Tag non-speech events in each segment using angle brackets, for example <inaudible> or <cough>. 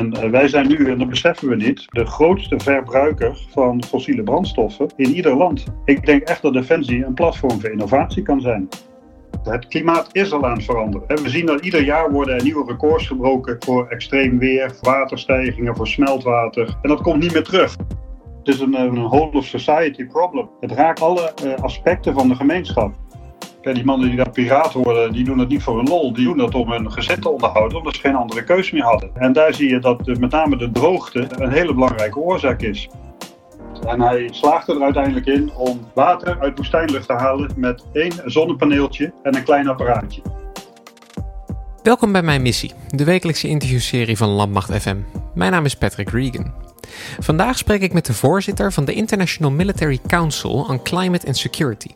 En eh, wij zijn nu, en dat beseffen we niet, de grootste verbruiker van fossiele brandstoffen in ieder land. Ik denk echt dat Defensie een platform voor innovatie kan zijn. Het klimaat is al aan het veranderen. We zien dat ieder jaar worden er nieuwe records gebroken voor extreem weer, waterstijgingen, voor smeltwater. En dat komt niet meer terug. Het is een, een whole of society problem. Het raakt alle uh, aspecten van de gemeenschap. Die mannen die daar piraat worden, die doen dat niet voor een lol. Die doen dat om hun gezin te onderhouden, omdat ze geen andere keus meer hadden. En daar zie je dat met name de droogte een hele belangrijke oorzaak is. En hij slaagde er uiteindelijk in om water uit woestijnlucht te halen met één zonnepaneeltje en een klein apparaatje. Welkom bij mijn missie, de wekelijkse interviewserie van Landmacht FM. Mijn naam is Patrick Regan. Vandaag spreek ik met de voorzitter van de International Military Council on Climate and Security,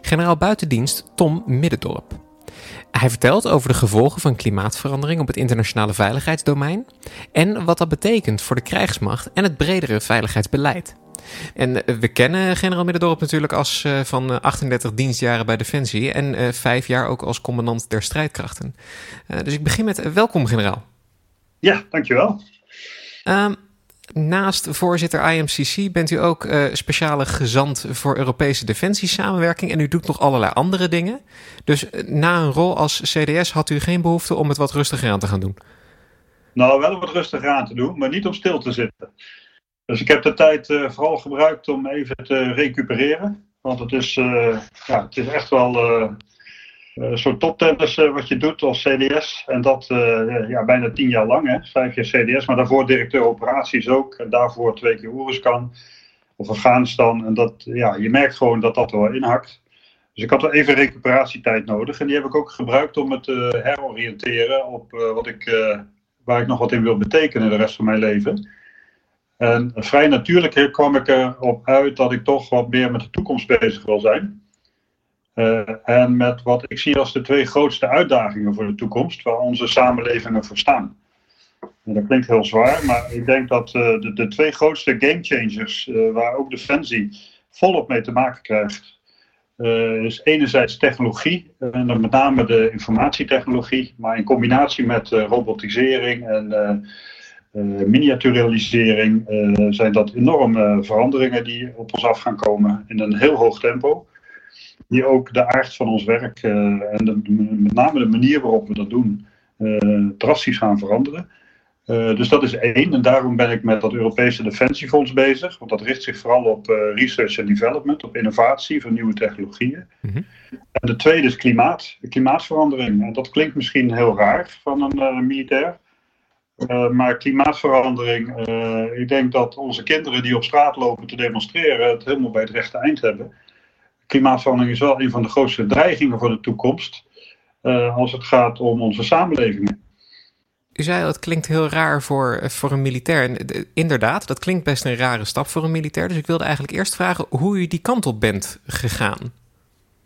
generaal buitendienst Tom Middendorp. Hij vertelt over de gevolgen van klimaatverandering op het internationale veiligheidsdomein en wat dat betekent voor de krijgsmacht en het bredere veiligheidsbeleid. En eh, we kennen generaal Middendorp natuurlijk als uh, van 38 eh, dienstjaren bij Defensie en uh, vijf jaar ook als commandant der strijdkrachten. dus ik begin met welkom generaal. Ja, dankjewel. Um, Naast voorzitter IMCC bent u ook uh, speciale gezant voor Europese defensiesamenwerking en u doet nog allerlei andere dingen. Dus uh, na een rol als CDS had u geen behoefte om het wat rustiger aan te gaan doen? Nou, wel wat rustiger aan te doen, maar niet om stil te zitten. Dus ik heb de tijd uh, vooral gebruikt om even te recupereren. Want het is, ja, het is echt wel een eh, soort toptennis uh, wat je doet als CDS. En dat uh, ja, bijna tien jaar lang, hè? vijf jaar CDS. Maar daarvoor directeur operaties ook. En daarvoor twee keer Oeruzkan of Afghanistan. En dat, ja, je merkt gewoon dat dat wel inhakt. Dus ik had wel even recuperatietijd nodig. En die heb ik ook gebruikt om me te heroriënteren op wat ik, waar ik nog wat in wil betekenen de rest van mijn leven. En vrij natuurlijk kwam ik erop uit dat ik toch wat meer met de toekomst bezig wil zijn. Uh, en met wat ik zie als de twee grootste uitdagingen voor de toekomst, waar onze samenlevingen voor staan. En dat klinkt heel zwaar, maar ik denk dat uh, de, de, twee grootste gamechangers, uh, waar ook Defensie volop mee te maken krijgt, is enerzijds technologie, en dan met name de informatietechnologie, maar in combinatie met robotisering en miniaturisering zijn dat enorme veranderingen die op ons af gaan komen in een heel hoog tempo die ook de aard van ons werk uh, en de, met name de manier waarop we dat doen uh, drastisch gaan veranderen. Uh, dus dat is één. En daarom ben ik met dat Europese Defensiefonds bezig. Want dat richt zich vooral op research en development, op innovatie van nieuwe technologieën. Mm -hmm. En de tweede is klimaat, klimaatverandering. En dat klinkt misschien heel raar van een militair. maar klimaatverandering, ik denk dat onze kinderen die op straat lopen te demonstreren het helemaal bij het rechte eind hebben klimaatverandering is wel een van de grootste dreigingen voor de toekomst. Uh, als het gaat om onze samenlevingen. U zei dat het klinkt heel raar voor, voor een militair. Inderdaad, dat klinkt best een rare stap voor een militair. Dus ik wilde eigenlijk eerst vragen hoe u die kant op bent gegaan.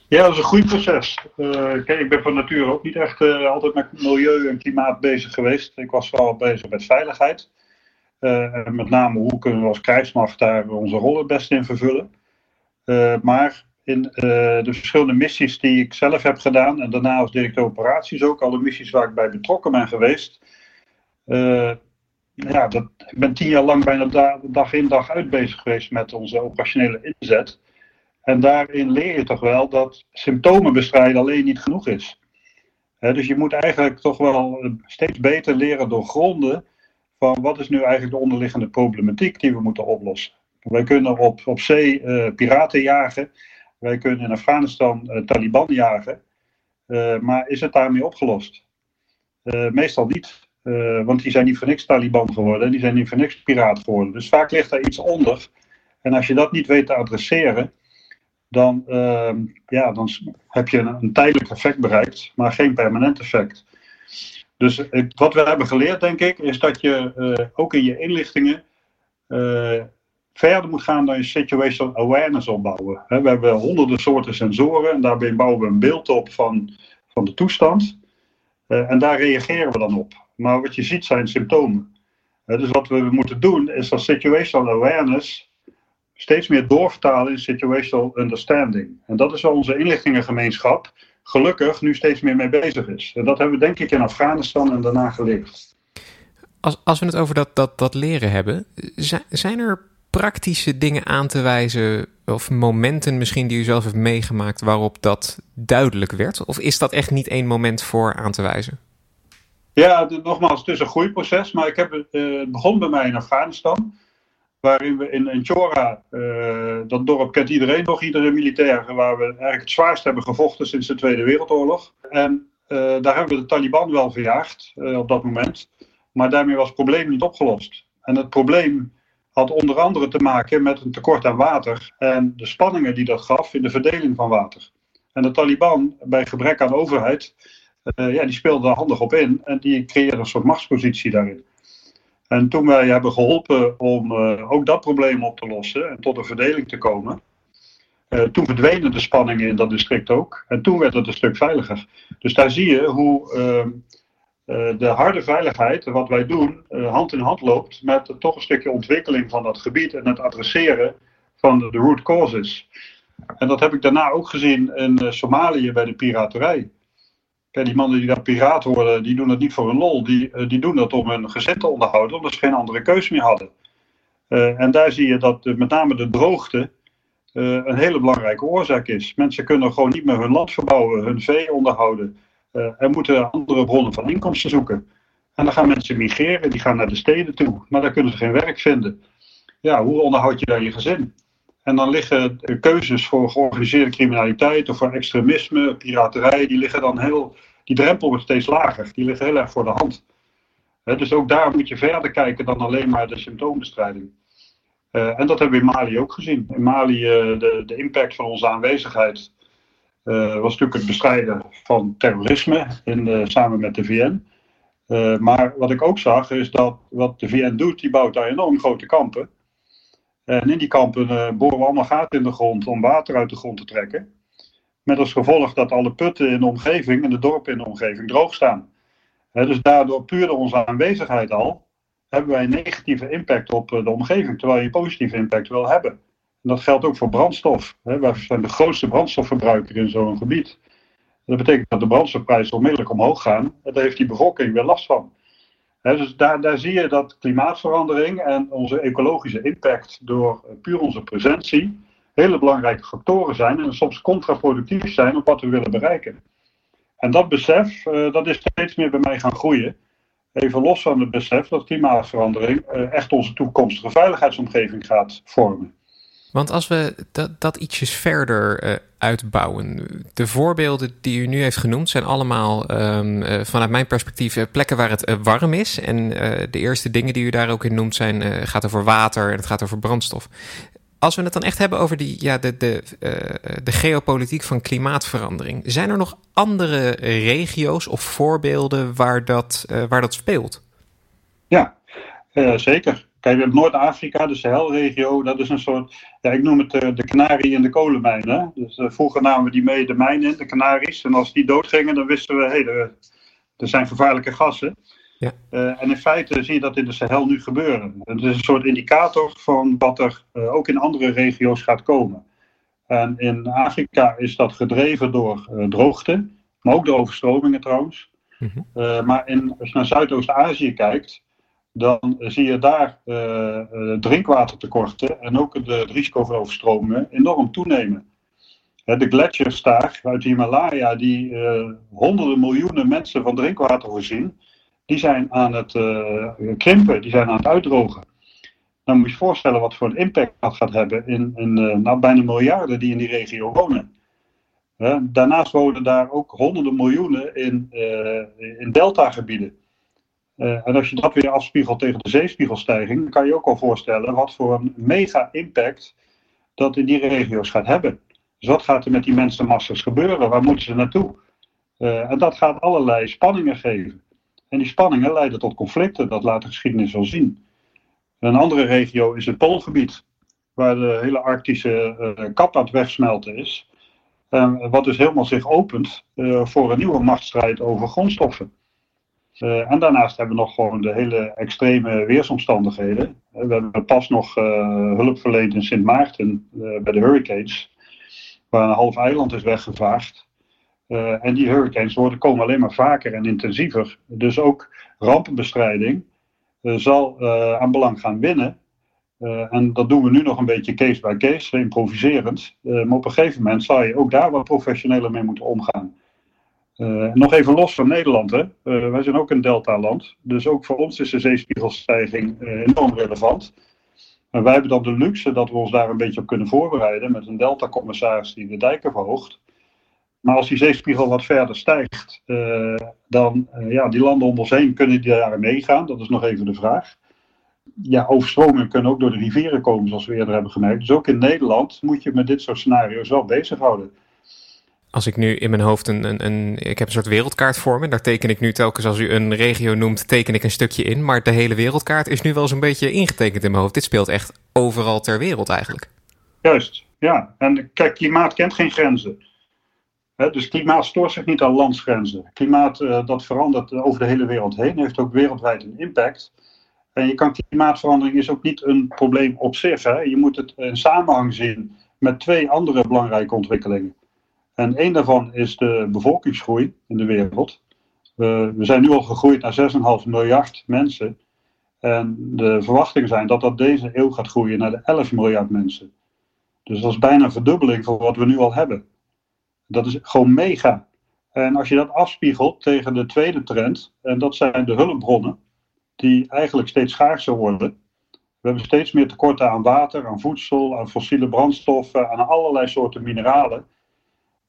Ja, dat is een goed proces. Uh, kijk, ik ben van nature ook niet echt uh, altijd met milieu en klimaat bezig geweest. Ik was vooral bezig met veiligheid. en met name hoe kunnen we als krijgsmacht daar onze rol het beste in vervullen. maar in uh, de verschillende missies die ik zelf heb gedaan. En daarna als directeur operaties ook. Alle missies waar ik bij betrokken ben geweest. Uh, ja, dat, ik ben tien jaar lang bijna da dag in dag uit bezig geweest met onze operationele inzet. En daarin leer je toch wel dat symptomen bestrijden alleen niet genoeg is. dus je moet eigenlijk toch wel steeds beter leren doorgronden van wat is nu eigenlijk de onderliggende problematiek die we moeten oplossen. Wij kunnen op, op zee piraten jagen. Wij kunnen in Afghanistan uh, Taliban jagen, uh, maar is het daarmee opgelost? Uh, meestal niet, want die zijn niet voor niks Taliban geworden, die zijn niet voor niks piraat geworden. Dus vaak ligt daar iets onder. En als je dat niet weet te adresseren, dan, ehm, ja, dan heb je een, een, tijdelijk effect bereikt, maar geen permanent effect. Dus wat we hebben geleerd, denk ik, is dat je ook in je inlichtingen verder moet gaan dan je situational awareness opbouwen. We hebben honderden soorten sensoren en daarbij bouwen we een beeld op van, van de toestand. Uh, en daar reageren we dan op. Maar wat je ziet zijn symptomen. Uh, dus wat we moeten doen is dat situational awareness steeds meer doorvertalen in situational understanding. En dat is waar onze inlichtingengemeenschap gelukkig nu steeds meer mee bezig is. En dat hebben we denk ik in Afghanistan en daarna geleerd. Als, als we het over dat, dat, dat leren hebben, zijn er praktische dingen aan te wijzen of momenten misschien die u zelf heeft meegemaakt waarop dat duidelijk werd? Of is dat echt niet één moment voor aan te wijzen? Ja, nogmaals, het is een groeiproces, maar ik heb, uh, het begon bij mij in Afghanistan, waarin we in, in Chora, uh, dat dorp kent iedereen nog, iedere militair, waar we eigenlijk het zwaarst hebben gevochten sinds de Tweede Wereldoorlog. En uh, daar hebben we de Taliban wel verjaagd op dat moment, maar daarmee was het probleem niet opgelost. En het probleem had onder andere te maken met een tekort aan water en de spanningen die dat gaf in de verdeling van water. En de Taliban, bij gebrek aan overheid, uh, ja, die speelden er handig op in en die creëerden een soort machtspositie daarin. En toen wij hebben geholpen om uh, ook dat probleem op te lossen en tot een verdeling te komen, uh, toen verdwenen de spanningen in dat district ook. En toen werd het een stuk veiliger. Dus daar zie je hoe ehm, de harde veiligheid, wat wij doen, hand in hand loopt met toch een stukje ontwikkeling van dat gebied en het adresseren van de, root causes. En dat heb ik daarna ook gezien in Somalië bij de piraterij die mannen die daar piraat worden, die doen het niet voor een lol. Die, eh, die doen dat om hun gezin te onderhouden, omdat ze geen andere keuze meer hadden. En daar zie je dat met name de droogte een hele belangrijke oorzaak is. Mensen kunnen gewoon niet meer hun land verbouwen, hun vee onderhouden. En moeten andere bronnen van inkomsten zoeken. En dan gaan mensen migreren, die gaan naar de steden toe. Maar daar kunnen ze geen werk vinden. Ja, hoe onderhoud je daar je gezin? En dan liggen keuzes voor georganiseerde criminaliteit of voor extremisme, piraterij, die liggen dan heel, die drempel wordt steeds lager. Die liggen heel erg voor de hand. dus ook daar moet je verder kijken dan alleen maar de symptoombestrijding. Uh, en dat hebben we in Mali ook gezien. In Mali, uh, de, de impact van onze aanwezigheid was natuurlijk het bestrijden van terrorisme in, samen met de VN. maar wat ik ook zag is dat wat de VN doet, die bouwt daar enorm grote kampen. En in die kampen boren we allemaal gaten in de grond om water uit de grond te trekken. Met als gevolg dat alle putten in de omgeving en de dorpen in de omgeving droog staan. dus daardoor, puur onze aanwezigheid al, hebben wij een negatieve impact op eh, de omgeving, terwijl je een positieve impact wil hebben. En dat geldt ook voor brandstof. Hè. Wij zijn de grootste brandstofverbruiker in zo'n gebied. Dat betekent dat de brandstofprijzen onmiddellijk omhoog gaan. En daar heeft die bevolking weer last van dus daar, daar zie je dat klimaatverandering en onze ecologische impact door eh, puur onze presentie hele belangrijke factoren zijn en soms contraproductief zijn op wat we willen bereiken. En dat besef, uh, dat is steeds meer bij mij gaan groeien. Even los van het besef dat klimaatverandering uh, echt onze toekomstige veiligheidsomgeving gaat vormen. Want als we dat, dat ietsjes verder uh, uitbouwen. De voorbeelden die u nu heeft genoemd zijn allemaal um, uh, vanuit mijn perspectief uh, plekken waar het warm is. En de eerste dingen die u daar ook in noemt zijn, gaat over water en het gaat over brandstof. Als we het dan echt hebben over die, ja, de, de, de geopolitiek van klimaatverandering. Zijn er nog andere regio's of voorbeelden waar dat, waar dat speelt? Ja, zeker. Kijk, Noord-Afrika, de Sahelregio, dat is een soort, ja, ik noem het uh, de kanarie in de kolenmijn. Dus uh, vroeger namen we die mee de mijn in, de kanaries. En als die doodgingen, dan wisten we, hé, hey, er, er, zijn gevaarlijke gassen. Ja. Uh, en in feite zie je dat in de Sahel nu gebeuren. Het is een soort indicator van wat er ook in andere regio's gaat komen. En in Afrika is dat gedreven door droogte, maar ook door overstromingen trouwens. Mm -hmm. maar in, als je naar Zuidoost-Azië kijkt, dan zie je daar uh, drinkwatertekorten en ook het risico voor overstromingen enorm toenemen. De gletsjers daar uit de Himalaya, die uh, honderden miljoenen mensen van drinkwater voorzien, die zijn aan het krimpen, die zijn aan het uitdrogen. Dan moet je je voorstellen wat voor een impact dat gaat hebben in, in nou, bijna miljarden die in die regio wonen. daarnaast wonen daar ook honderden miljoenen in, in deltagebieden. Uh, en als je dat weer afspiegelt tegen de zeespiegelstijging, dan kan je ook al voorstellen wat voor een mega impact dat in die regio's gaat hebben. Dus wat gaat er met die mensenmassa's gebeuren? Waar moeten ze naartoe? Uh, en dat gaat allerlei spanningen geven. En die spanningen leiden tot conflicten, dat laat de geschiedenis wel zien. Een andere regio is het Poolgebied, waar de hele Arctische uh, kap aan het wegsmelten is. wat dus helemaal zich opent voor een nieuwe machtsstrijd over grondstoffen. Uh, en daarnaast hebben we nog gewoon de hele extreme weersomstandigheden. Uh, we hebben pas nog uh, hulp verleend in Sint Maarten bij de hurricanes, waar een half eiland is weggevaagd. en die hurricanes worden, komen alleen maar vaker en intensiever. Dus ook rampenbestrijding zal aan belang gaan winnen. en dat doen we nu nog een beetje case by case, improviserend. maar op een gegeven moment zal je ook daar wat professioneler mee moeten omgaan. Nog even los van Nederland, hè. wij zijn ook een delta-land. Dus ook voor ons is de zeespiegelstijging enorm relevant. Maar wij hebben dan de luxe dat we ons daar een beetje op kunnen voorbereiden met een delta-commissaris die de dijken verhoogt. Maar als die zeespiegel wat verder stijgt, dan uh, ja, die landen om ons heen kunnen die daar meegaan. Dat is nog even de vraag. Ja, overstromingen kunnen ook door de rivieren komen, zoals we eerder hebben gemerkt. Dus ook in Nederland moet je met dit soort scenario's wel bezighouden als ik nu in mijn hoofd een, een, een, Ik heb een soort wereldkaart voor me. Daar teken ik nu telkens als u een regio noemt, teken ik een stukje in. Maar de hele wereldkaart is nu wel zo'n beetje ingetekend in mijn hoofd. Dit speelt echt overal ter wereld eigenlijk. Juist, ja. En kijk, klimaat kent geen grenzen. dus klimaat stoort zich niet aan landsgrenzen. Klimaat uh, dat verandert over de hele wereld heen, heeft ook wereldwijd een impact. En je kan klimaatverandering is ook niet een probleem op zich. Hè. Je moet het in samenhang zien met twee andere belangrijke ontwikkelingen. En één daarvan is de bevolkingsgroei in de wereld. we zijn nu al gegroeid naar 6,5 miljard mensen. En de verwachtingen zijn dat dat deze eeuw gaat groeien naar de 11 miljard mensen. Dus dat is bijna een verdubbeling van wat we nu al hebben. Dat is gewoon mega. En als je dat afspiegelt tegen de tweede trend, en dat zijn de hulpbronnen, die eigenlijk steeds schaarser worden. We hebben steeds meer tekorten aan water, aan voedsel, aan fossiele brandstoffen, aan allerlei soorten mineralen.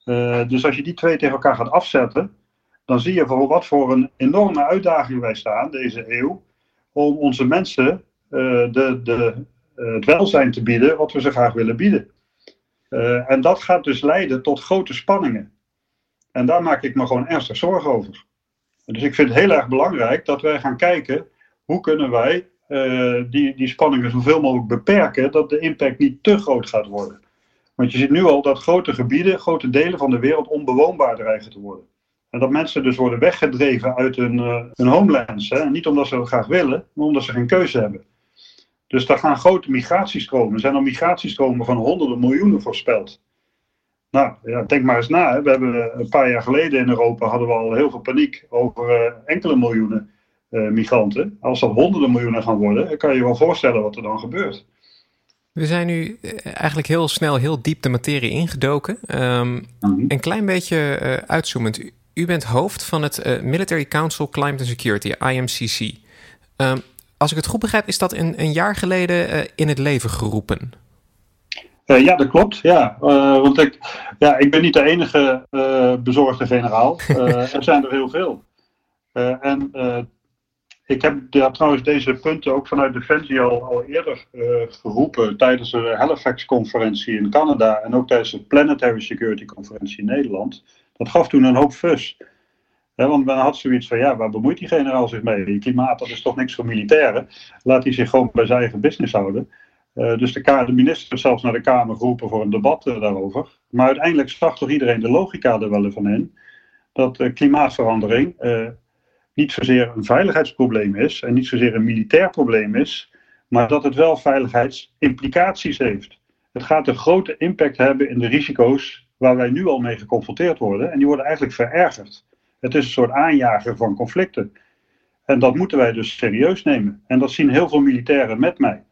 Eh, dus als je die twee tegen elkaar gaat afzetten, dan zie je voor wat voor een enorme uitdaging wij staan deze eeuw om onze mensen uh, de, de, uh, het welzijn te bieden wat we ze graag willen bieden. en dat gaat dus leiden tot grote spanningen. En daar maak ik me gewoon ernstig zorgen over. Dus ik vind het heel erg belangrijk dat wij gaan kijken hoe kunnen wij die, die spanningen zoveel mogelijk beperken, dat de impact niet te groot gaat worden. Want je ziet nu al dat grote gebieden, grote delen van de wereld onbewoonbaar dreigen te worden. En dat mensen dus worden weggedreven uit hun, uh, hun homelands. Hè? Niet omdat ze het graag willen, maar omdat ze geen keuze hebben. Dus daar gaan grote migratiestromen. Er zijn al migratiestromen van honderden miljoenen voorspeld. Nou, ja, denk maar eens na. Hè. We hebben een paar jaar geleden in Europa hadden we al heel veel paniek over uh, enkele miljoenen migranten. Als dat honderden miljoenen gaan worden, kan je je wel voorstellen wat er dan gebeurt. We zijn nu eh, eigenlijk heel snel, heel diep de materie ingedoken. Um, Een klein beetje uh, uitzoomend. U, bent hoofd van het uh, Military Council Climate and Security, IMCC. Um, ehm, als ik het goed begrijp, is dat een, een jaar geleden uh, in het leven geroepen. ja, dat klopt. Ja, want ik, ja, ik ben niet de enige bezorgde generaal. <laughs> er zijn er heel veel. en ik heb ja, trouwens deze punten ook vanuit Defensie al, eerder uh, geroepen tijdens de Halifax-conferentie in Canada en ook tijdens de Planetary Security-conferentie in Nederland. Dat gaf toen een hoop fus. want men had zoiets van, ja, waar bemoeit die generaal zich mee? Klimaat, dat is toch niks voor militairen? Laat hij zich gewoon bij zijn eigen business houden. Uh, dus de, de minister is zelfs naar de Kamer geroepen voor een debat uh, daarover. Maar uiteindelijk zag toch iedereen de logica er wel van in. Dat klimaatverandering niet zozeer een veiligheidsprobleem is en niet zozeer een militair probleem is, maar dat het wel veiligheidsimplicaties heeft. Het gaat een grote impact hebben in de risico's waar wij nu al mee geconfronteerd worden en die worden eigenlijk verergerd. Het is een soort aanjager van conflicten. En dat moeten wij dus serieus nemen. En dat zien heel veel militairen met mij.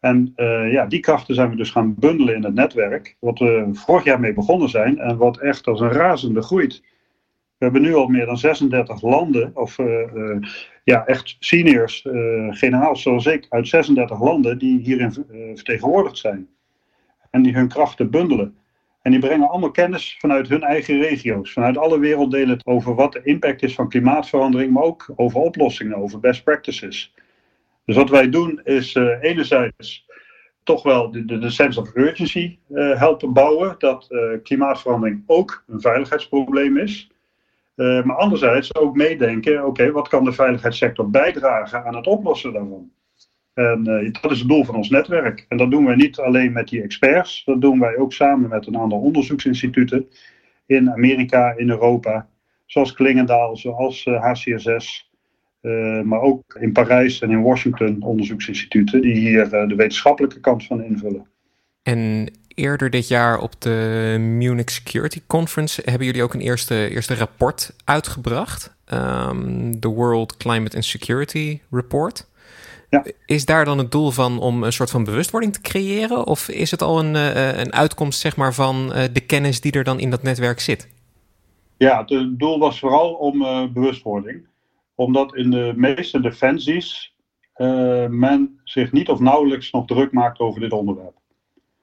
En uh, ja, die krachten zijn we dus gaan bundelen in het netwerk, wat we vorig jaar mee begonnen zijn en wat echt als een razende groeit. We hebben nu al meer dan 36 landen, of uh, uh, ja, echt seniors, uh, generaals zoals ik, uit 36 landen die hierin vertegenwoordigd zijn. En die hun krachten bundelen. En die brengen allemaal kennis vanuit hun eigen regio's, vanuit alle werelddelen over wat de impact is van klimaatverandering, maar ook over oplossingen, over best practices. Dus wat wij doen is enerzijds toch wel de, de sense of urgency helpen bouwen, dat klimaatverandering ook een veiligheidsprobleem is. Uh, maar anderzijds ook meedenken, oké, wat kan de veiligheidssector bijdragen aan het oplossen daarvan? En uh, dat is het doel van ons netwerk. En dat doen wij niet alleen met die experts, dat doen wij ook samen met een aantal onderzoeksinstituten in Amerika, in Europa, zoals Klingendaal, zoals HCSS, maar ook in Parijs en in Washington onderzoeksinstituten die hier de wetenschappelijke kant van invullen. En eerder dit jaar op de Munich Security Conference hebben jullie ook een eerste, eerste rapport uitgebracht. Um, de World Climate and Security Report. Ja. Is daar dan het doel van om een soort van bewustwording te creëren? Of is het al een, een uitkomst zeg maar, van de kennis die er dan in dat netwerk zit? Ja, het doel was vooral om bewustwording. Omdat in de meeste defensies men zich niet of nauwelijks nog druk maakt over dit onderwerp.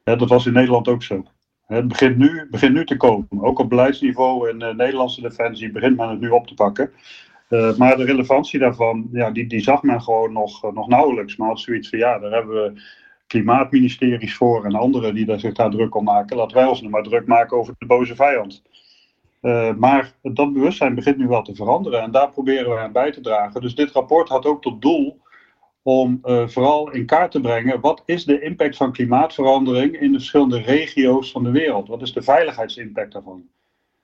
Dat was in Nederland ook zo. Het begint nu, begint nu te komen. Ook op beleidsniveau in de Nederlandse defensie begint men het nu op te pakken. Uh, maar de relevantie daarvan, ja, die, die zag men gewoon nog, uh, nog nauwelijks. Maar had zoiets van, ja, daar hebben we klimaatministeries voor en anderen die daar zich daar druk om maken. Laten wij ons nu maar druk maken over de boze vijand. Maar dat bewustzijn begint nu wel te veranderen en daar proberen we aan bij te dragen. Dus dit rapport had ook tot doel om uh, vooral in kaart te brengen wat is de impact van klimaatverandering in de verschillende regio's van de wereld? Wat is de veiligheidsimpact daarvan?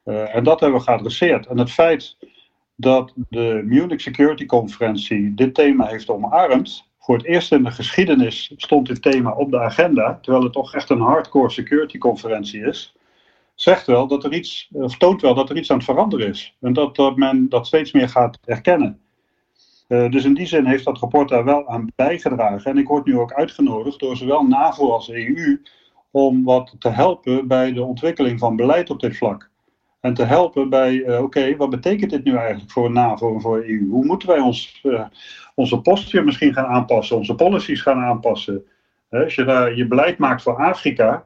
Uh, en dat hebben we geadresseerd. En het feit dat de Munich Security Conferentie dit thema heeft omarmd, voor het eerst in de geschiedenis stond dit thema op de agenda, terwijl het toch echt een hardcore security conferentie is, zegt wel dat er iets, of toont wel dat er iets aan het veranderen is. En dat, dat men dat steeds meer gaat erkennen. Uh, dus in die zin heeft dat rapport daar wel aan bijgedragen. En ik word nu ook uitgenodigd door zowel NAVO als EU om wat te helpen bij de ontwikkeling van beleid op dit vlak. En te helpen bij, uh, oké, wat betekent dit nu eigenlijk voor NAVO en voor EU? Hoe moeten wij ons, uh, onze posture misschien gaan aanpassen, onze policies gaan aanpassen? als je daar je beleid maakt voor Afrika,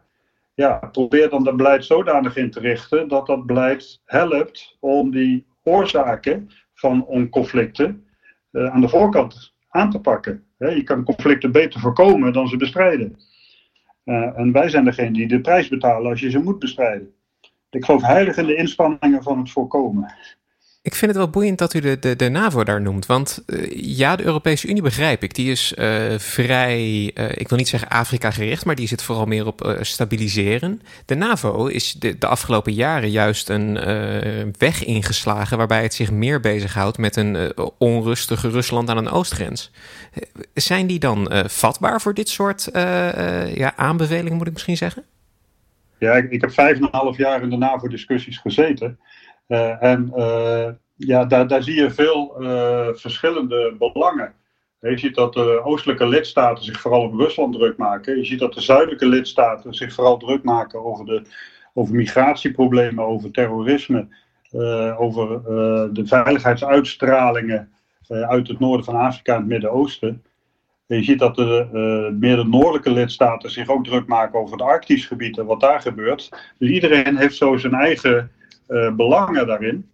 ja, probeer dan dat beleid zodanig in te richten dat dat beleid helpt om die oorzaken van conflicten uh, aan de voorkant aan te pakken. je kan conflicten beter voorkomen dan ze bestrijden. Uh, en wij zijn degene die de prijs betalen als je ze moet bestrijden. Ik geloof heilig in de inspanningen van het voorkomen. Ik vind het wel boeiend dat u de, de, de NAVO daar noemt. Want uh, ja, de Europese Unie begrijp ik. Die is uh, vrij, uh, ik wil niet zeggen Afrika gericht, maar die zit vooral meer op stabiliseren. De NAVO is de, de afgelopen jaren juist een weg ingeslagen waarbij het zich meer bezighoudt met een onrustige Rusland aan een oostgrens. zijn die dan vatbaar voor dit soort ja, aanbevelingen, moet ik misschien zeggen? Ja, ik, ik heb vijf en een half jaar in de NAVO-discussies gezeten. Uh, en uh, ja, daar, daar zie je veel uh, verschillende belangen. Je ziet dat de oostelijke lidstaten zich vooral op Rusland druk maken. Je ziet dat de zuidelijke lidstaten zich vooral druk maken over, de, over migratieproblemen, over terrorisme, over de veiligheidsuitstralingen uit het noorden van Afrika en het Midden-Oosten. Je ziet dat de meer de noordelijke lidstaten zich ook druk maken over het Arktisch gebied en wat daar gebeurt. Dus iedereen heeft zo zijn eigen belangen daarin.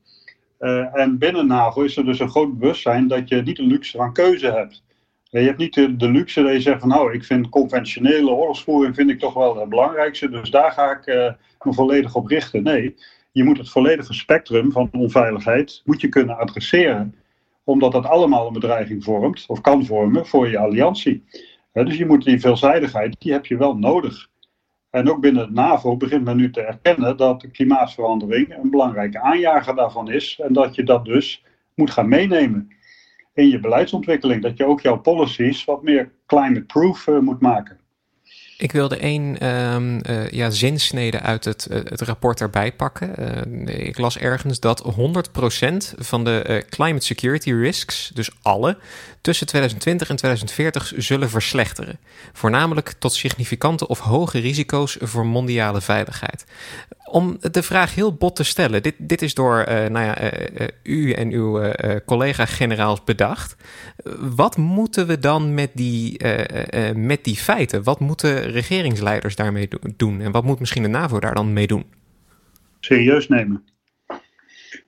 Uh, en binnen NAVO is er dus een groot bewustzijn dat je niet de luxe van keuze hebt. Je hebt niet de, de, luxe dat je zegt van nou, ik vind conventionele oorlogsvoering vind ik toch wel het belangrijkste, dus daar ga ik uh, me volledig op richten. Nee, je moet het volledige spectrum van onveiligheid moet je kunnen adresseren, omdat dat allemaal een bedreiging vormt of kan vormen voor je alliantie. dus je moet die veelzijdigheid, die heb je wel nodig. En ook binnen het NAVO begint men nu te erkennen dat klimaatverandering een belangrijke aanjager daarvan is. En dat je dat dus moet gaan meenemen in je beleidsontwikkeling. Dat je ook jouw policies wat meer climate-proof uh, moet maken. Ik wilde één um, uh, ja, zinsnede uit het, uh, het rapport erbij pakken. Uh, ik las ergens dat 100% van de climate security risks, dus alle, tussen 2020 en 2040 zullen verslechteren. Voornamelijk tot significante of hoge risico's voor mondiale veiligheid. Om de vraag heel bot te stellen, dit, dit is door nou ja, u en uw collega-generaals bedacht. Wat moeten we dan met die, met die feiten? Wat moeten regeringsleiders daarmee doen? En wat moet misschien de NAVO daar dan mee doen? Serieus nemen.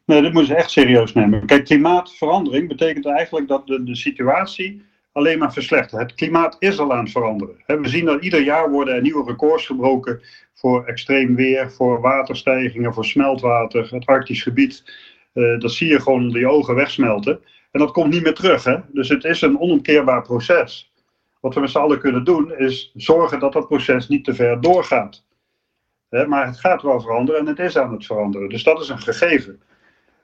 Nee, dit moeten ze echt serieus nemen. Kijk, klimaatverandering betekent eigenlijk dat de, de situatie alleen maar verslechtert. Het klimaat is al aan het veranderen. We zien dat ieder jaar worden er nieuwe records gebroken voor extreem weer, voor waterstijgingen, voor smeltwater, het Arktisch gebied. Uh, dat zie je gewoon je ogen wegsmelten. En dat komt niet meer terug. Hè? Dus het is een onomkeerbaar proces. Wat we met z'n allen kunnen doen, is zorgen dat dat proces niet te ver doorgaat. maar het gaat wel veranderen en het is aan het veranderen. Dus dat is een gegeven.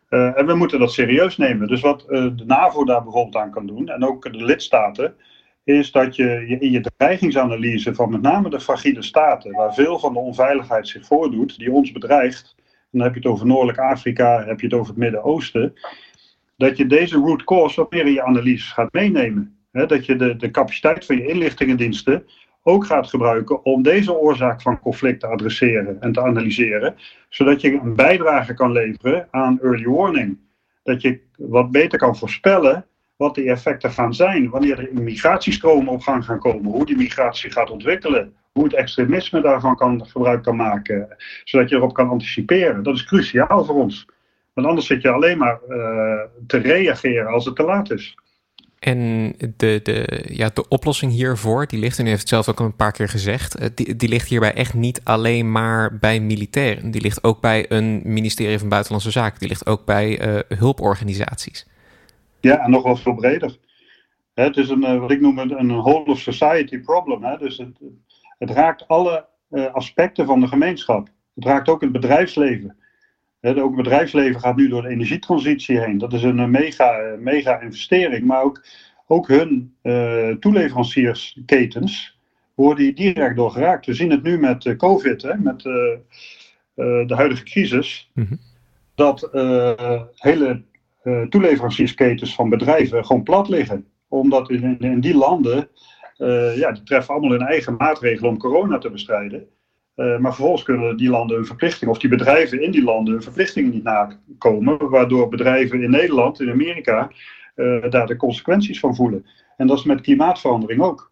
Uh, en we moeten dat serieus nemen. Dus wat uh, de NAVO daar bijvoorbeeld aan kan doen, en ook de lidstaten, is dat je, je in je dreigingsanalyse van met name de fragiele staten, waar veel van de onveiligheid zich voordoet, die ons bedreigt, dan heb je het over Noordelijk Afrika, heb je het over het Midden-Oosten, dat je deze root cause wat meer in je analyse gaat meenemen. Hè, dat je de, de capaciteit van je inlichtingendiensten ook gaat gebruiken om deze oorzaak van conflict te adresseren en te analyseren, zodat je een bijdrage kan leveren aan early warning. Dat je wat beter kan voorspellen wat die effecten gaan zijn, wanneer de migratiestromen op gang gaan komen, hoe die migratie gaat ontwikkelen, hoe het extremisme daarvan kan, gebruik kan maken, zodat je erop kan anticiperen. Dat is cruciaal voor ons. Want anders zit je alleen maar uh, te reageren als het te laat is. En de, de, ja, de oplossing hiervoor, die ligt, en u heeft het zelf ook een paar keer gezegd, eh, die, die ligt hierbij echt niet alleen maar bij militairen. Die ligt ook bij een ministerie van Buitenlandse Zaken. Die ligt ook bij uh, hulporganisaties. Ja, en nog wel veel breder. Het is een, uh, wat ik noem een, een whole of society problem. Hè? Dus het, het raakt alle aspecten van de gemeenschap. Het raakt ook het bedrijfsleven. He, ook het bedrijfsleven gaat nu door de energietransitie heen. Dat is een mega, mega investering. Maar ook, ook hun uh, toeleveranciersketens worden hier direct door geraakt. We zien het nu met uh, COVID, hè, met uh, de huidige crisis. Mm -hmm. Dat hele toeleveranciersketens van bedrijven gewoon plat liggen. Omdat in, in die landen, ja, die treffen allemaal hun eigen maatregelen om corona te bestrijden. Uh, maar vervolgens kunnen die landen hun verplichtingen, of die bedrijven in die landen hun verplichtingen niet nakomen, waardoor bedrijven in Nederland, in Amerika, uh, daar de consequenties van voelen. En dat is met klimaatverandering ook.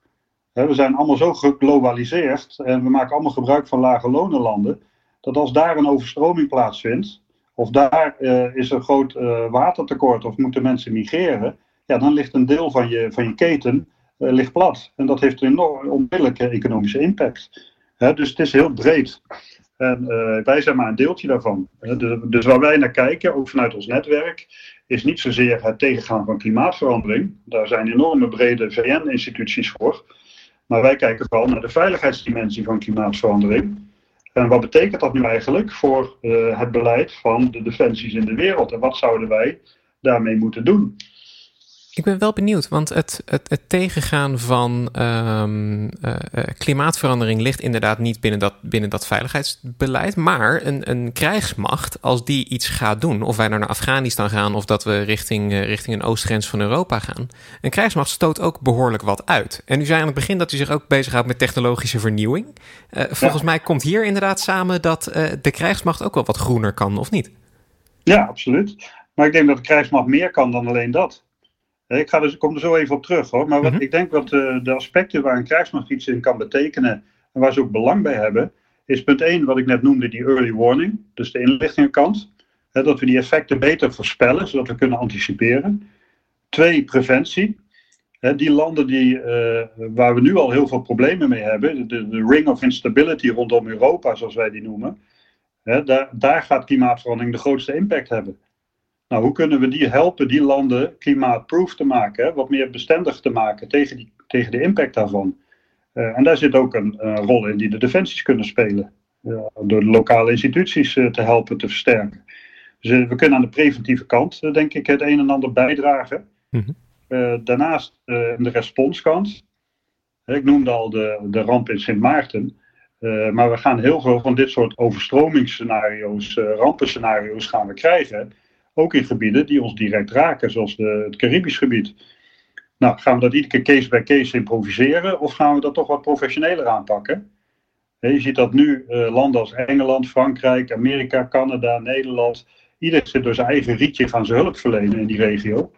we zijn allemaal zo geglobaliseerd en we maken allemaal gebruik van lage lonenlanden, dat als daar een overstroming plaatsvindt, of daar uh, is een groot watertekort of moeten mensen migreren, ja, dan ligt een deel van je, van je keten ligt plat. En dat heeft een enorm onmiddellijke economische impact dus het is heel breed. En uh, wij zijn maar een deeltje daarvan. Dus, waar wij naar kijken, ook vanuit ons netwerk, is niet zozeer het tegengaan van klimaatverandering. Daar zijn enorme brede VN-instituties voor. Maar wij kijken vooral naar de veiligheidsdimensie van klimaatverandering. En wat betekent dat nu eigenlijk voor uh, het beleid van de defensies in de wereld? En wat zouden wij daarmee moeten doen? Ik ben wel benieuwd, want het, het, het tegengaan van um, uh, klimaatverandering ligt inderdaad niet binnen dat, binnen dat veiligheidsbeleid. Maar een, een krijgsmacht, als die iets gaat doen, of wij nou naar Afghanistan gaan of dat we richting, uh, richting een oostgrens van Europa gaan. Een krijgsmacht stoot ook behoorlijk wat uit. En u zei aan het begin dat u zich ook bezighoudt met technologische vernieuwing. volgens mij komt hier inderdaad samen dat de krijgsmacht ook wel wat groener kan, of niet? Ja, absoluut. Maar ik denk dat de krijgsmacht meer kan dan alleen dat. Ik, ga dus, ik kom er zo even op terug hoor. Maar wat, mhm. ik denk dat uh, de aspecten waar een krijgsmacht iets in kan betekenen en waar ze ook belang bij hebben, is punt 1 wat ik net noemde, die early warning, dus de inlichtingenkant. Hè, dat we die effecten beter voorspellen, zodat we kunnen anticiperen. Twee, preventie. Hè, die landen die, uh, waar we nu al heel veel problemen mee hebben, de, de, ring of instability rondom Europa, zoals wij die noemen, hè, daar, daar gaat klimaatverandering de grootste impact hebben. Nou, hoe kunnen we die helpen, die landen klimaatproof te maken, wat meer bestendig te maken tegen, die, tegen de impact daarvan? Uh, en daar zit ook een, een, rol in die de defensies kunnen spelen, uh, door de lokale instituties uh, te helpen te versterken. Dus we kunnen aan de preventieve kant, denk ik, het een en ander bijdragen. Mm -hmm. daarnaast de responskant. Ik noemde al de, de ramp in Sint Maarten. maar we gaan heel veel van dit soort overstromingsscenario's, rampenscenario's gaan we krijgen. Ook in gebieden die ons direct raken, zoals de, het Caribisch gebied. Nou, gaan we dat iedere keer case bij case improviseren of gaan we dat toch wat professioneler aanpakken? Je ziet dat nu uh, landen als Engeland, Frankrijk, Amerika, Canada, Nederland, ieder zit door zijn eigen rietje gaan zijn hulp verlenen in die regio.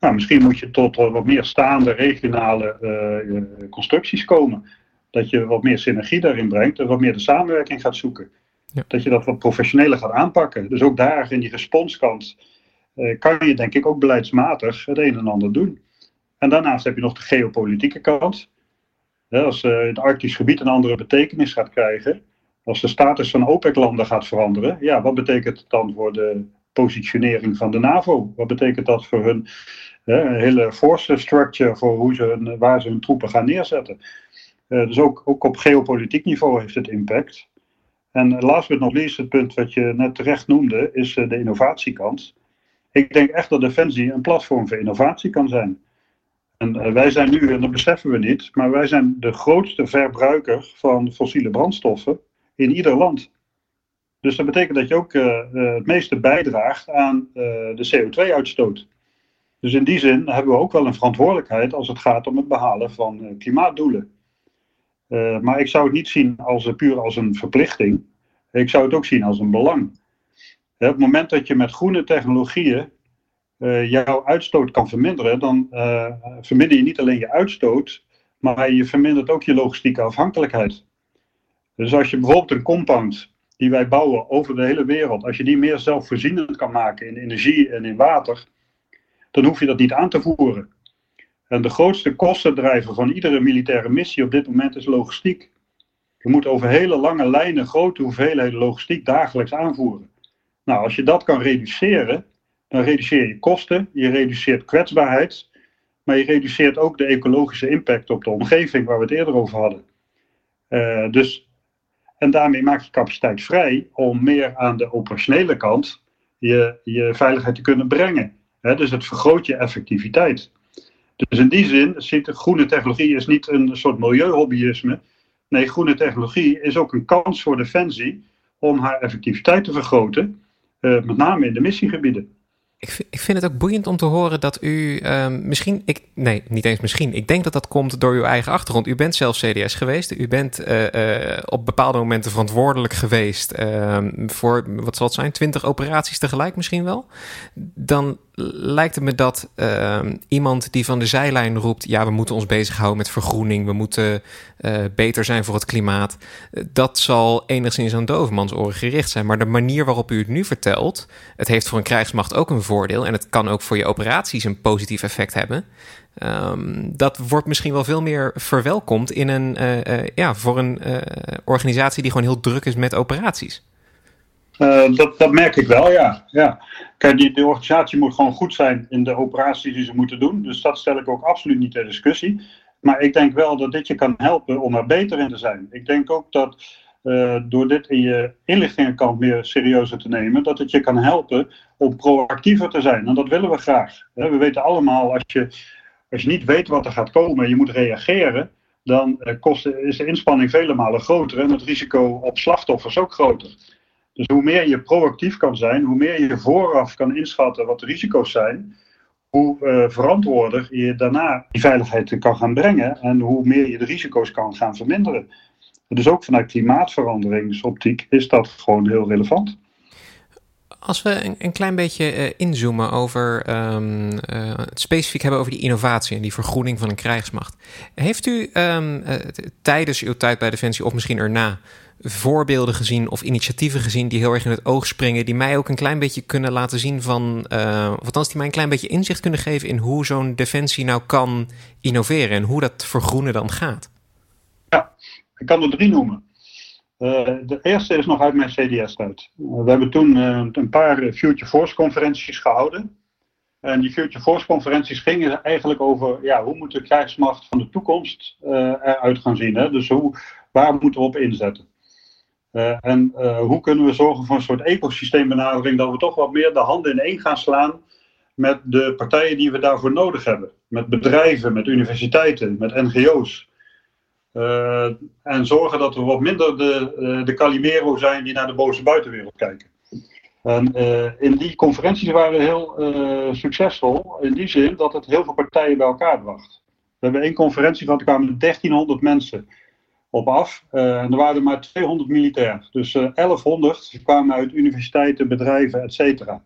Nou, misschien moet je tot wat meer staande regionale uh, constructies komen. Dat je wat meer synergie daarin brengt en wat meer de samenwerking gaat zoeken. Ja. Dat je dat wat professioneler gaat aanpakken. Dus ook daar in die responskant uh, kan je denk ik ook beleidsmatig het een en ander doen. En daarnaast heb je nog de geopolitieke kant. als uh, het Arktisch gebied een andere betekenis gaat krijgen, als de status van OPEC-landen gaat veranderen, ja, wat betekent het dan voor de positionering van de NAVO? Wat betekent dat voor hun hele force structure, voor hoe ze waar ze hun troepen gaan neerzetten? Uh, dus ook, ook op geopolitiek niveau heeft het impact. En last but not least, het punt wat je net terecht noemde, is eh, de innovatiekant. Ik denk echt dat Defensie een platform voor innovatie kan zijn. En eh, wij zijn nu, en dat beseffen we niet, maar wij zijn de grootste verbruiker van fossiele brandstoffen in ieder land. Dus dat betekent dat je ook uh, het meeste bijdraagt aan de CO2-uitstoot. Dus in die zin hebben we ook wel een verantwoordelijkheid als het gaat om het behalen van klimaatdoelen. Maar ik zou het niet zien als puur als een verplichting. Ik zou het ook zien als een belang. Op het moment dat je met groene technologieën jouw uitstoot kan verminderen, dan verminder je niet alleen je uitstoot, maar je vermindert ook je logistieke afhankelijkheid. Dus als je bijvoorbeeld een compound die wij bouwen over de hele wereld, als je die meer zelfvoorzienend kan maken in energie en in water, dan hoef je dat niet aan te voeren. En de grootste kostendrijver van iedere militaire missie op dit moment is logistiek. Je moet over hele lange lijnen grote hoeveelheden logistiek dagelijks aanvoeren. Nou, als je dat kan reduceren, dan reduceer je kosten, je reduceert kwetsbaarheid, maar je reduceert ook de ecologische impact op de omgeving waar we het eerder over hadden. Uh, dus en daarmee maak je capaciteit vrij om meer aan de operationele kant je, je veiligheid te kunnen brengen. dus het vergroot je effectiviteit. Dus in die zin groene technologie is niet een soort milieuhobbyisme. Nee, groene technologie is ook een kans voor Defensie om haar effectiviteit te vergroten, uh, met name in de missiegebieden. Ik, ik vind het ook boeiend om te horen dat u um, misschien, ik, nee, niet eens misschien. Ik denk dat dat komt door uw eigen achtergrond. U bent zelf CDS geweest. U bent uh, uh, op bepaalde momenten verantwoordelijk geweest uh, voor, wat zal het zijn, twintig operaties tegelijk misschien wel. Dan lijkt het me dat ehm, iemand die van de zijlijn roept: ja, we moeten ons bezighouden met vergroening, we moeten uh, beter zijn voor het klimaat. dat zal enigszins aan dovenmansoren gericht zijn. Maar de manier waarop u het nu vertelt, het heeft voor een krijgsmacht ook een voordeel en het kan ook voor je operaties een positief effect hebben. Um, dat wordt misschien wel veel meer verwelkomd in een, uh, ja, voor een organisatie die gewoon heel druk is met operaties. Uh, dat, merk ik wel, ja. ja. Kijk, die, de organisatie moet gewoon goed zijn in de operaties die ze moeten doen. Dus dat stel ik ook absoluut niet ter discussie. Maar ik denk wel dat dit je kan helpen om er beter in te zijn. Ik denk ook dat uh, door dit in je inlichtingenkant meer serieuzer te nemen, dat het je kan helpen om proactiever te zijn. En dat willen we graag. We weten allemaal, als je, als je niet weet wat er gaat komen en je moet reageren, dan uh, kost, is de inspanning vele malen groter en het risico op slachtoffers ook groter. Dus hoe meer je proactief kan zijn, hoe meer je vooraf kan inschatten wat de risico's zijn, hoe uh, verantwoorder je daarna die veiligheid kan gaan brengen en hoe meer je de risico's kan gaan verminderen. Dus ook vanuit klimaatveranderingsoptiek is dat gewoon heel relevant. Als we een, een klein beetje uh, inzoomen over um, uh, het specifiek hebben over die innovatie en die vergroening van een krijgsmacht. Heeft u uh, tijdens uw tijd bij Defensie of misschien erna voorbeelden gezien of initiatieven gezien die heel erg in het oog springen, die mij ook een klein beetje kunnen laten zien van, uh, of althans die mij een klein beetje inzicht kunnen geven in hoe zo'n defensie nou kan innoveren en hoe dat vergroenen dan gaat? Ja, ik kan er drie noemen. Uh, de eerste is nog uit mijn CDS-tijd. Uh, we hebben toen een paar Future Force-conferenties gehouden. En die Future Force-conferenties gingen eigenlijk over ja, hoe moet de krijgsmacht van de toekomst eruit gaan zien. Hè? Dus hoe, waar moeten we op inzetten? Uh, en uh, hoe kunnen we zorgen voor een soort ecosysteembenadering dat we toch wat meer de handen in één gaan slaan met de partijen die we daarvoor nodig hebben. Met bedrijven, met universiteiten, met NGO's. Eh, en zorgen dat we wat minder de, de Calimero zijn die naar de boze buitenwereld kijken. En in die conferenties waren we heel succesvol in die zin dat het heel veel partijen bij elkaar bracht. We hebben één conferentie gehad, er kwamen 1300 mensen op af. Uh, en er waren er maar 200 militair. Dus uh, eh, 1100 kwamen uit universiteiten, bedrijven, et cetera.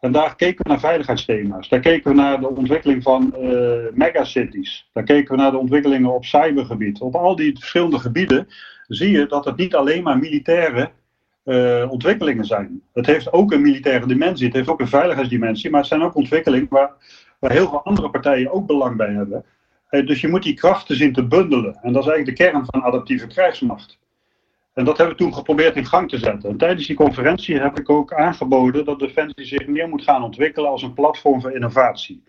En daar keken we naar veiligheidsthema's. Daar keken we naar de ontwikkeling van uh, megacities. Daar keken we naar de ontwikkelingen op cybergebied. Op al die verschillende gebieden zie je dat het niet alleen maar militaire ontwikkelingen zijn. Het heeft ook een militaire dimensie, het heeft ook een veiligheidsdimensie, maar het zijn ook ontwikkelingen waar, waar heel veel andere partijen ook belang bij hebben. Eh, dus je moet die krachten zien te bundelen. En dat is eigenlijk de kern van adaptieve krijgsmacht. En dat hebben we toen geprobeerd in gang te zetten. En tijdens die conferentie heb ik ook aangeboden dat Defensie zich meer moet gaan ontwikkelen als een platform voor innovatie.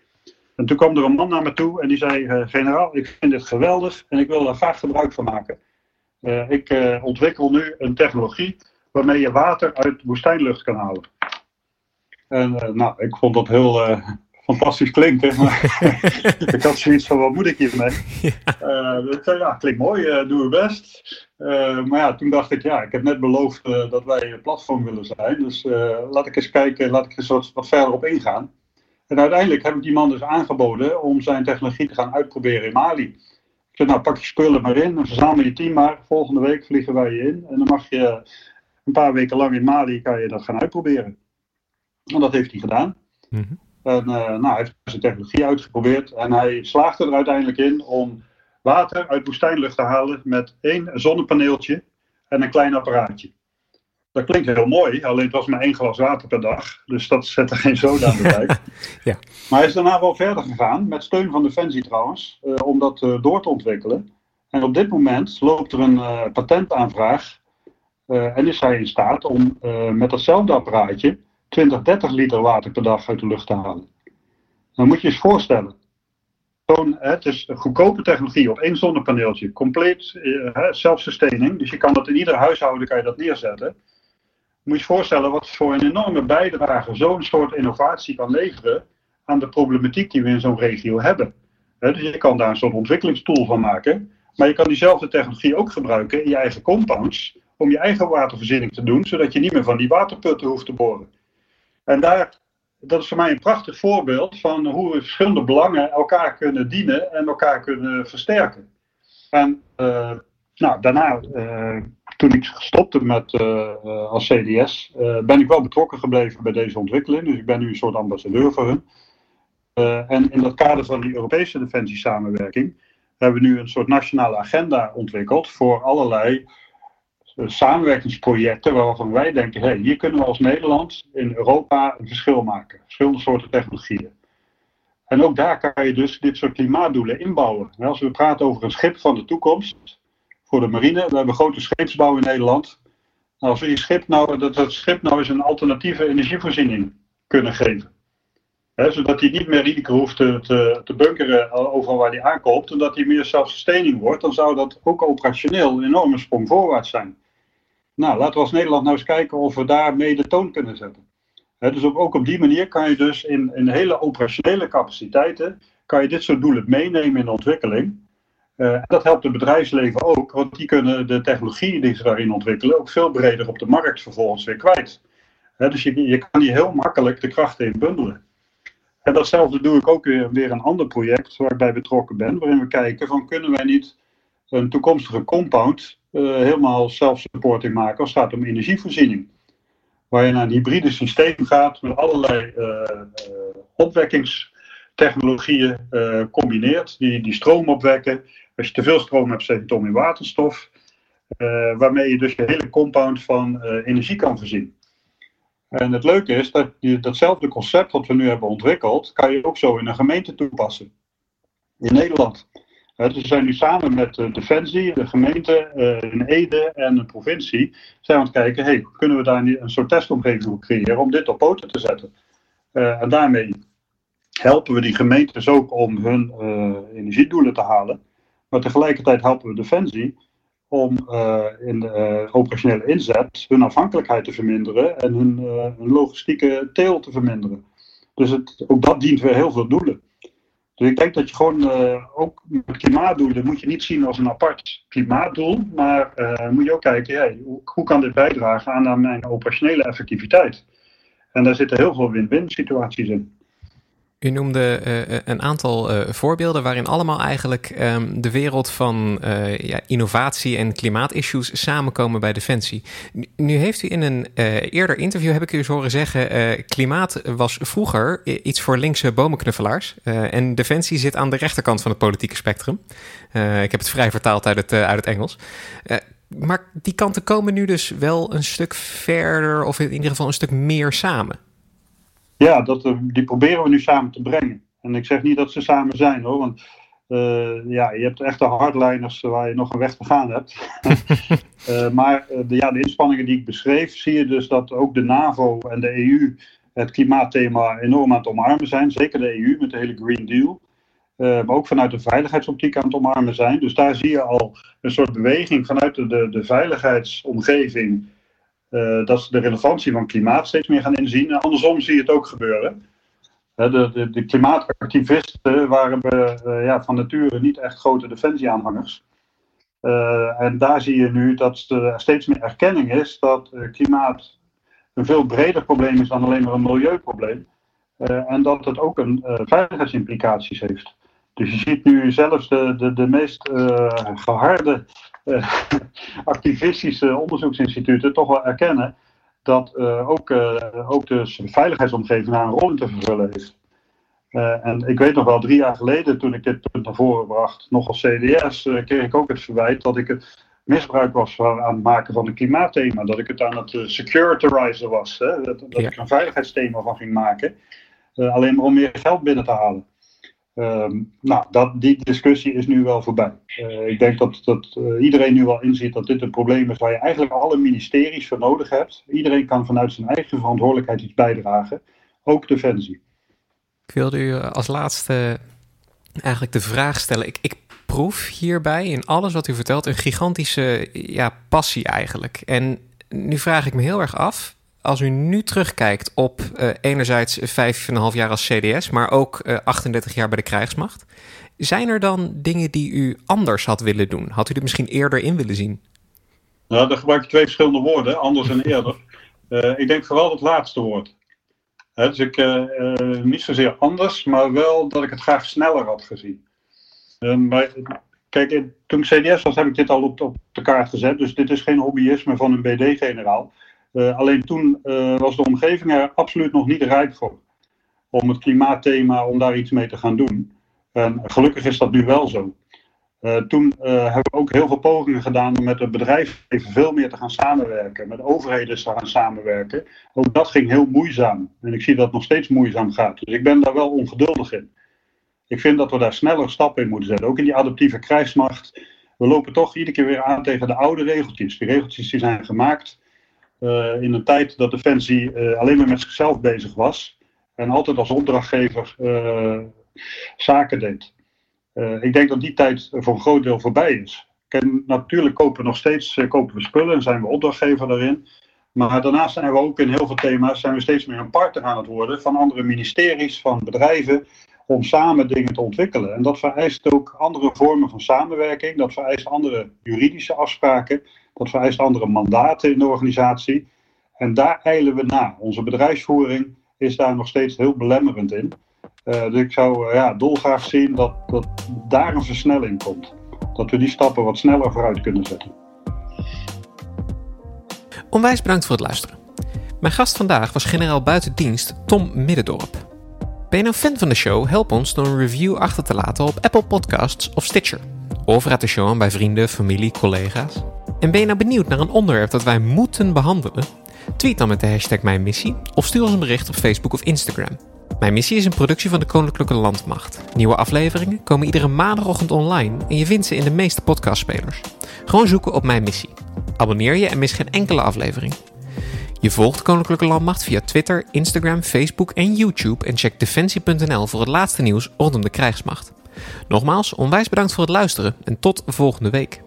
En toen kwam er een man naar me toe en die zei: uh, Generaal, ik vind dit geweldig en ik wil daar graag gebruik van maken. Uh, ik ontwikkel nu een technologie waarmee je water uit woestijnlucht kan halen. En nou, ik vond dat heel, fantastisch klinken. Maar <laughs> <laughs> ik had zoiets van, wat moet ik hiermee? <laughs> Ja. Uh, ik zei, ja, klinkt mooi, uh, doe we best. Uh, maar ja, toen dacht ik, ja, ik heb net beloofd dat wij een platform willen zijn. Dus laat ik eens kijken, laat ik eens wat, wat verder op ingaan. En uiteindelijk heb ik die man dus aangeboden om zijn technologie te gaan uitproberen in Mali. Ik zei, nou pak je spullen maar in en verzamel je team maar. Volgende week vliegen wij je in. En dan mag je een paar weken lang in Mali kan je dat gaan uitproberen. En dat heeft hij gedaan. Mhm. En uh, nou, hij heeft zijn technologie uitgeprobeerd. En hij slaagde er uiteindelijk in om water uit woestijnlucht te halen met één zonnepaneeltje en een klein apparaatje. Dat klinkt heel mooi, alleen het was maar één glas water per dag. Dus dat zette geen zoden aan de dijk. <laughs> ja. Maar hij is daarna wel verder gegaan, met steun van Defensie trouwens, uh, om dat uh, door te ontwikkelen. En op dit moment loopt er een uh, patentaanvraag. en is hij in staat om met datzelfde apparaatje 20, 30 liter water per dag uit de lucht te halen. Dan moet je je eens voorstellen. Het is een goedkope technologie op één zonnepaneeltje, compleet zelfsustaining. Dus je kan dat in ieder huishouden kan je dat neerzetten moet je je voorstellen wat voor een enorme bijdrage zo'n soort innovatie kan leveren aan de problematiek die we in zo'n regio hebben. dus je kan daar een soort ontwikkelingstool van maken, maar je kan diezelfde technologie ook gebruiken in je eigen compounds om je eigen watervoorziening te doen, zodat je niet meer van die waterputten hoeft te boren. En daar, dat is voor mij een prachtig voorbeeld van hoe verschillende belangen elkaar kunnen dienen en elkaar kunnen versterken. En uh, nou, daarna uh, toen ik stopte met, uh, als CDS, ben ik wel betrokken gebleven bij deze ontwikkeling. Dus ik ben nu een soort ambassadeur voor hun. en in dat kader van die Europese defensiesamenwerking hebben we nu een soort nationale agenda ontwikkeld voor allerlei samenwerkingsprojecten waarvan wij denken, hey, hier kunnen we als Nederland in Europa een verschil maken. Verschillende soorten technologieën. En ook daar kan je dus dit soort klimaatdoelen inbouwen. Als we praten over een schip van de toekomst, voor de marine. We hebben grote scheepsbouw in Nederland. Nou, als we die schip nou, dat, dat schip nou eens een alternatieve energievoorziening kunnen geven. zodat hij niet meer risico hoeft te, te, bunkeren overal waar hij aankomt. En dat hij meer zelfsustaining wordt. Dan zou dat ook operationeel een enorme sprong voorwaarts zijn. Nou, laten we als Nederland nou eens kijken of we daar mee de toon kunnen zetten. dus ook op die manier kan je dus in, in hele operationele capaciteiten. kan je dit soort doelen meenemen in de ontwikkeling. Uh, dat helpt het bedrijfsleven ook, want die kunnen de technologie die ze daarin ontwikkelen ook veel breder op de markt vervolgens weer kwijt. dus je, je kan hier heel makkelijk de krachten in bundelen. En datzelfde doe ik ook weer, weer een ander project waar ik bij betrokken ben, waarin we kijken van kunnen wij niet een toekomstige compound uh, helemaal self-supporting maken als het gaat om energievoorziening. Waar je naar een hybride systeem gaat met allerlei uh, opwekkingstechnologieën combineert, die, die stroom opwekken als je te veel stroom hebt, zet je het om in waterstof. Waarmee je dus je hele compound van energie kan voorzien. En het leuke is dat je datzelfde concept wat we nu hebben ontwikkeld, kan je ook zo in een gemeente toepassen. In Nederland. Dus we zijn nu samen met de Defensie, de gemeente, in Ede en de provincie, zijn we aan het kijken, hey, kunnen we daar een soort testomgeving voor creëren om dit op poten te zetten. en daarmee helpen we die gemeentes ook om hun energiedoelen te halen. Maar tegelijkertijd helpen we Defensie om in de operationele inzet hun afhankelijkheid te verminderen en hun, hun logistieke teel te verminderen. Dus het, ook dat dient weer heel veel doelen. Dus ik denk dat je gewoon ook met klimaatdoelen moet je niet zien als een apart klimaatdoel, maar moet je ook kijken, hey, hoe, hoe, kan dit bijdragen aan mijn operationele effectiviteit? En daar zitten heel veel win-win situaties in. U noemde uh, een aantal uh, voorbeelden waarin allemaal eigenlijk um, de wereld van ja, innovatie en klimaatissues samenkomen bij Defensie. Nu, heeft u in een eerder interview, heb ik u eens horen zeggen, klimaat was vroeger iets voor linkse bomenknuffelaars. en Defensie zit aan de rechterkant van het politieke spectrum. ik heb het vrij vertaald uit het, uit het Engels. maar die kanten komen nu dus wel een stuk verder, of in ieder geval een stuk meer samen. Ja, dat, eh, die proberen we nu samen te brengen. En ik zeg niet dat ze samen zijn hoor, want uh, ja, je hebt echte hardliners waar je nog een weg te gaan hebt. uh, <laughs> maar de, ja, de inspanningen die ik beschreef, zie je dus dat ook de NAVO en de EU het klimaatthema enorm aan het omarmen zijn. Zeker de EU met de hele Green Deal. Uh, maar ook vanuit de veiligheidsoptiek aan het omarmen zijn. Dus daar zie je al een soort beweging vanuit de, de, de veiligheidsomgeving uh, dat ze de relevantie van klimaat steeds meer gaan inzien. En andersom zie je het ook gebeuren. de, de, de, klimaatactivisten waren uh, ja, van nature niet echt grote defensieaanhangers. Uh, en daar zie je nu dat er steeds meer erkenning is dat klimaat een veel breder probleem is dan alleen maar een milieuprobleem. en dat het ook een veiligheidsimplicaties heeft. Dus je ziet nu zelfs de, de, de meest geharde <laughs> activistische onderzoeksinstituten toch wel erkennen dat ook, ook de veiligheidsomgeving daar een rol in te vervullen heeft. Uh, en ik weet nog wel, drie jaar geleden, toen ik dit punt naar voren bracht, nog als CDS, uh, kreeg ik ook het verwijt dat ik het misbruik was aan het maken van een klimaatthema. Dat ik het aan het uh, securitizen was. Hè? Dat, dat ik er een veiligheidsthema van ging maken. alleen maar om meer geld binnen te halen. Ehm, nou, dat, die discussie is nu wel voorbij. ik denk dat, dat iedereen nu wel inziet dat dit een probleem is waar je eigenlijk alle ministeries voor nodig hebt. Iedereen kan vanuit zijn eigen verantwoordelijkheid iets bijdragen, ook Defensie. Ik wilde u als laatste eigenlijk de vraag stellen. Ik, ik proef hierbij in alles wat u vertelt een gigantische ja, passie eigenlijk. En nu vraag ik me heel erg af, als u nu terugkijkt op uh, enerzijds vijf en een half jaar als CDS, maar ook uh, eh, 38 jaar bij de krijgsmacht. Zijn er dan dingen die u anders had willen doen? Had u er misschien eerder in willen zien? Nou, dan gebruik je twee verschillende woorden, anders en eerder. Uh, <laughs> ik denk vooral het laatste woord dus ik, niet zozeer anders, maar wel dat ik het graag sneller had gezien. Uh, maar, kijk, toen ik CDS was, heb ik dit al op, op, de kaart gezet. Dus dit is geen hobbyisme van een BD-generaal. Alleen toen was de omgeving er absoluut nog niet rijp voor. Om het klimaatthema, om daar iets mee te gaan doen. En gelukkig is dat nu wel zo. Uh, toen hebben we ook heel veel pogingen gedaan om met het bedrijf even veel meer te gaan samenwerken, met overheden te gaan samenwerken. Ook dat ging heel moeizaam. En ik zie dat het nog steeds moeizaam gaat. Dus ik ben daar wel ongeduldig in. Ik vind dat we daar sneller stappen in moeten zetten. Ook in die adaptieve krijgsmacht. We lopen toch iedere keer weer aan tegen de oude regeltjes. Die regeltjes die zijn gemaakt uh, in een tijd dat Defensie alleen maar met zichzelf bezig was. En altijd als opdrachtgever zaken deed. Uh, ik denk dat die tijd voor een groot deel voorbij is. En natuurlijk kopen we nog steeds uh, kopen we spullen en zijn we opdrachtgever daarin. Maar daarnaast zijn we ook in heel veel thema's zijn we steeds meer een partner aan het worden van andere ministeries, van bedrijven, om samen dingen te ontwikkelen. En dat vereist ook andere vormen van samenwerking, dat vereist andere juridische afspraken, dat vereist andere mandaten in de organisatie. En daar eilen we na. Onze bedrijfsvoering is daar nog steeds heel belemmerend in. Uh, dus ik zou uh, ja, dolgraag zien dat, dat daar een versnelling komt. Dat we die stappen wat sneller vooruit kunnen zetten. Onwijs bedankt voor het luisteren. Mijn gast vandaag was generaal buitendienst Tom Middendorp. Ben je nou fan van de show? Help ons door een review achter te laten op Apple Podcasts of Stitcher. Of raad de show aan bij vrienden, familie, collega's. En ben je nou benieuwd naar een onderwerp dat wij moeten behandelen? Tweet dan met de hashtag Mijn Missie of stuur ons een bericht op Facebook of Instagram. Mijn missie is een productie van de Koninklijke Landmacht. Nieuwe afleveringen komen iedere maandagochtend online en je vindt ze in de meeste podcastspelers. Gewoon zoeken op Mijn Missie. Abonneer je en mis geen enkele aflevering. Je volgt Koninklijke Landmacht via Twitter, Instagram, Facebook en YouTube en check defensie.nl voor het laatste nieuws rondom de krijgsmacht. Nogmaals, onwijs bedankt voor het luisteren en tot volgende week.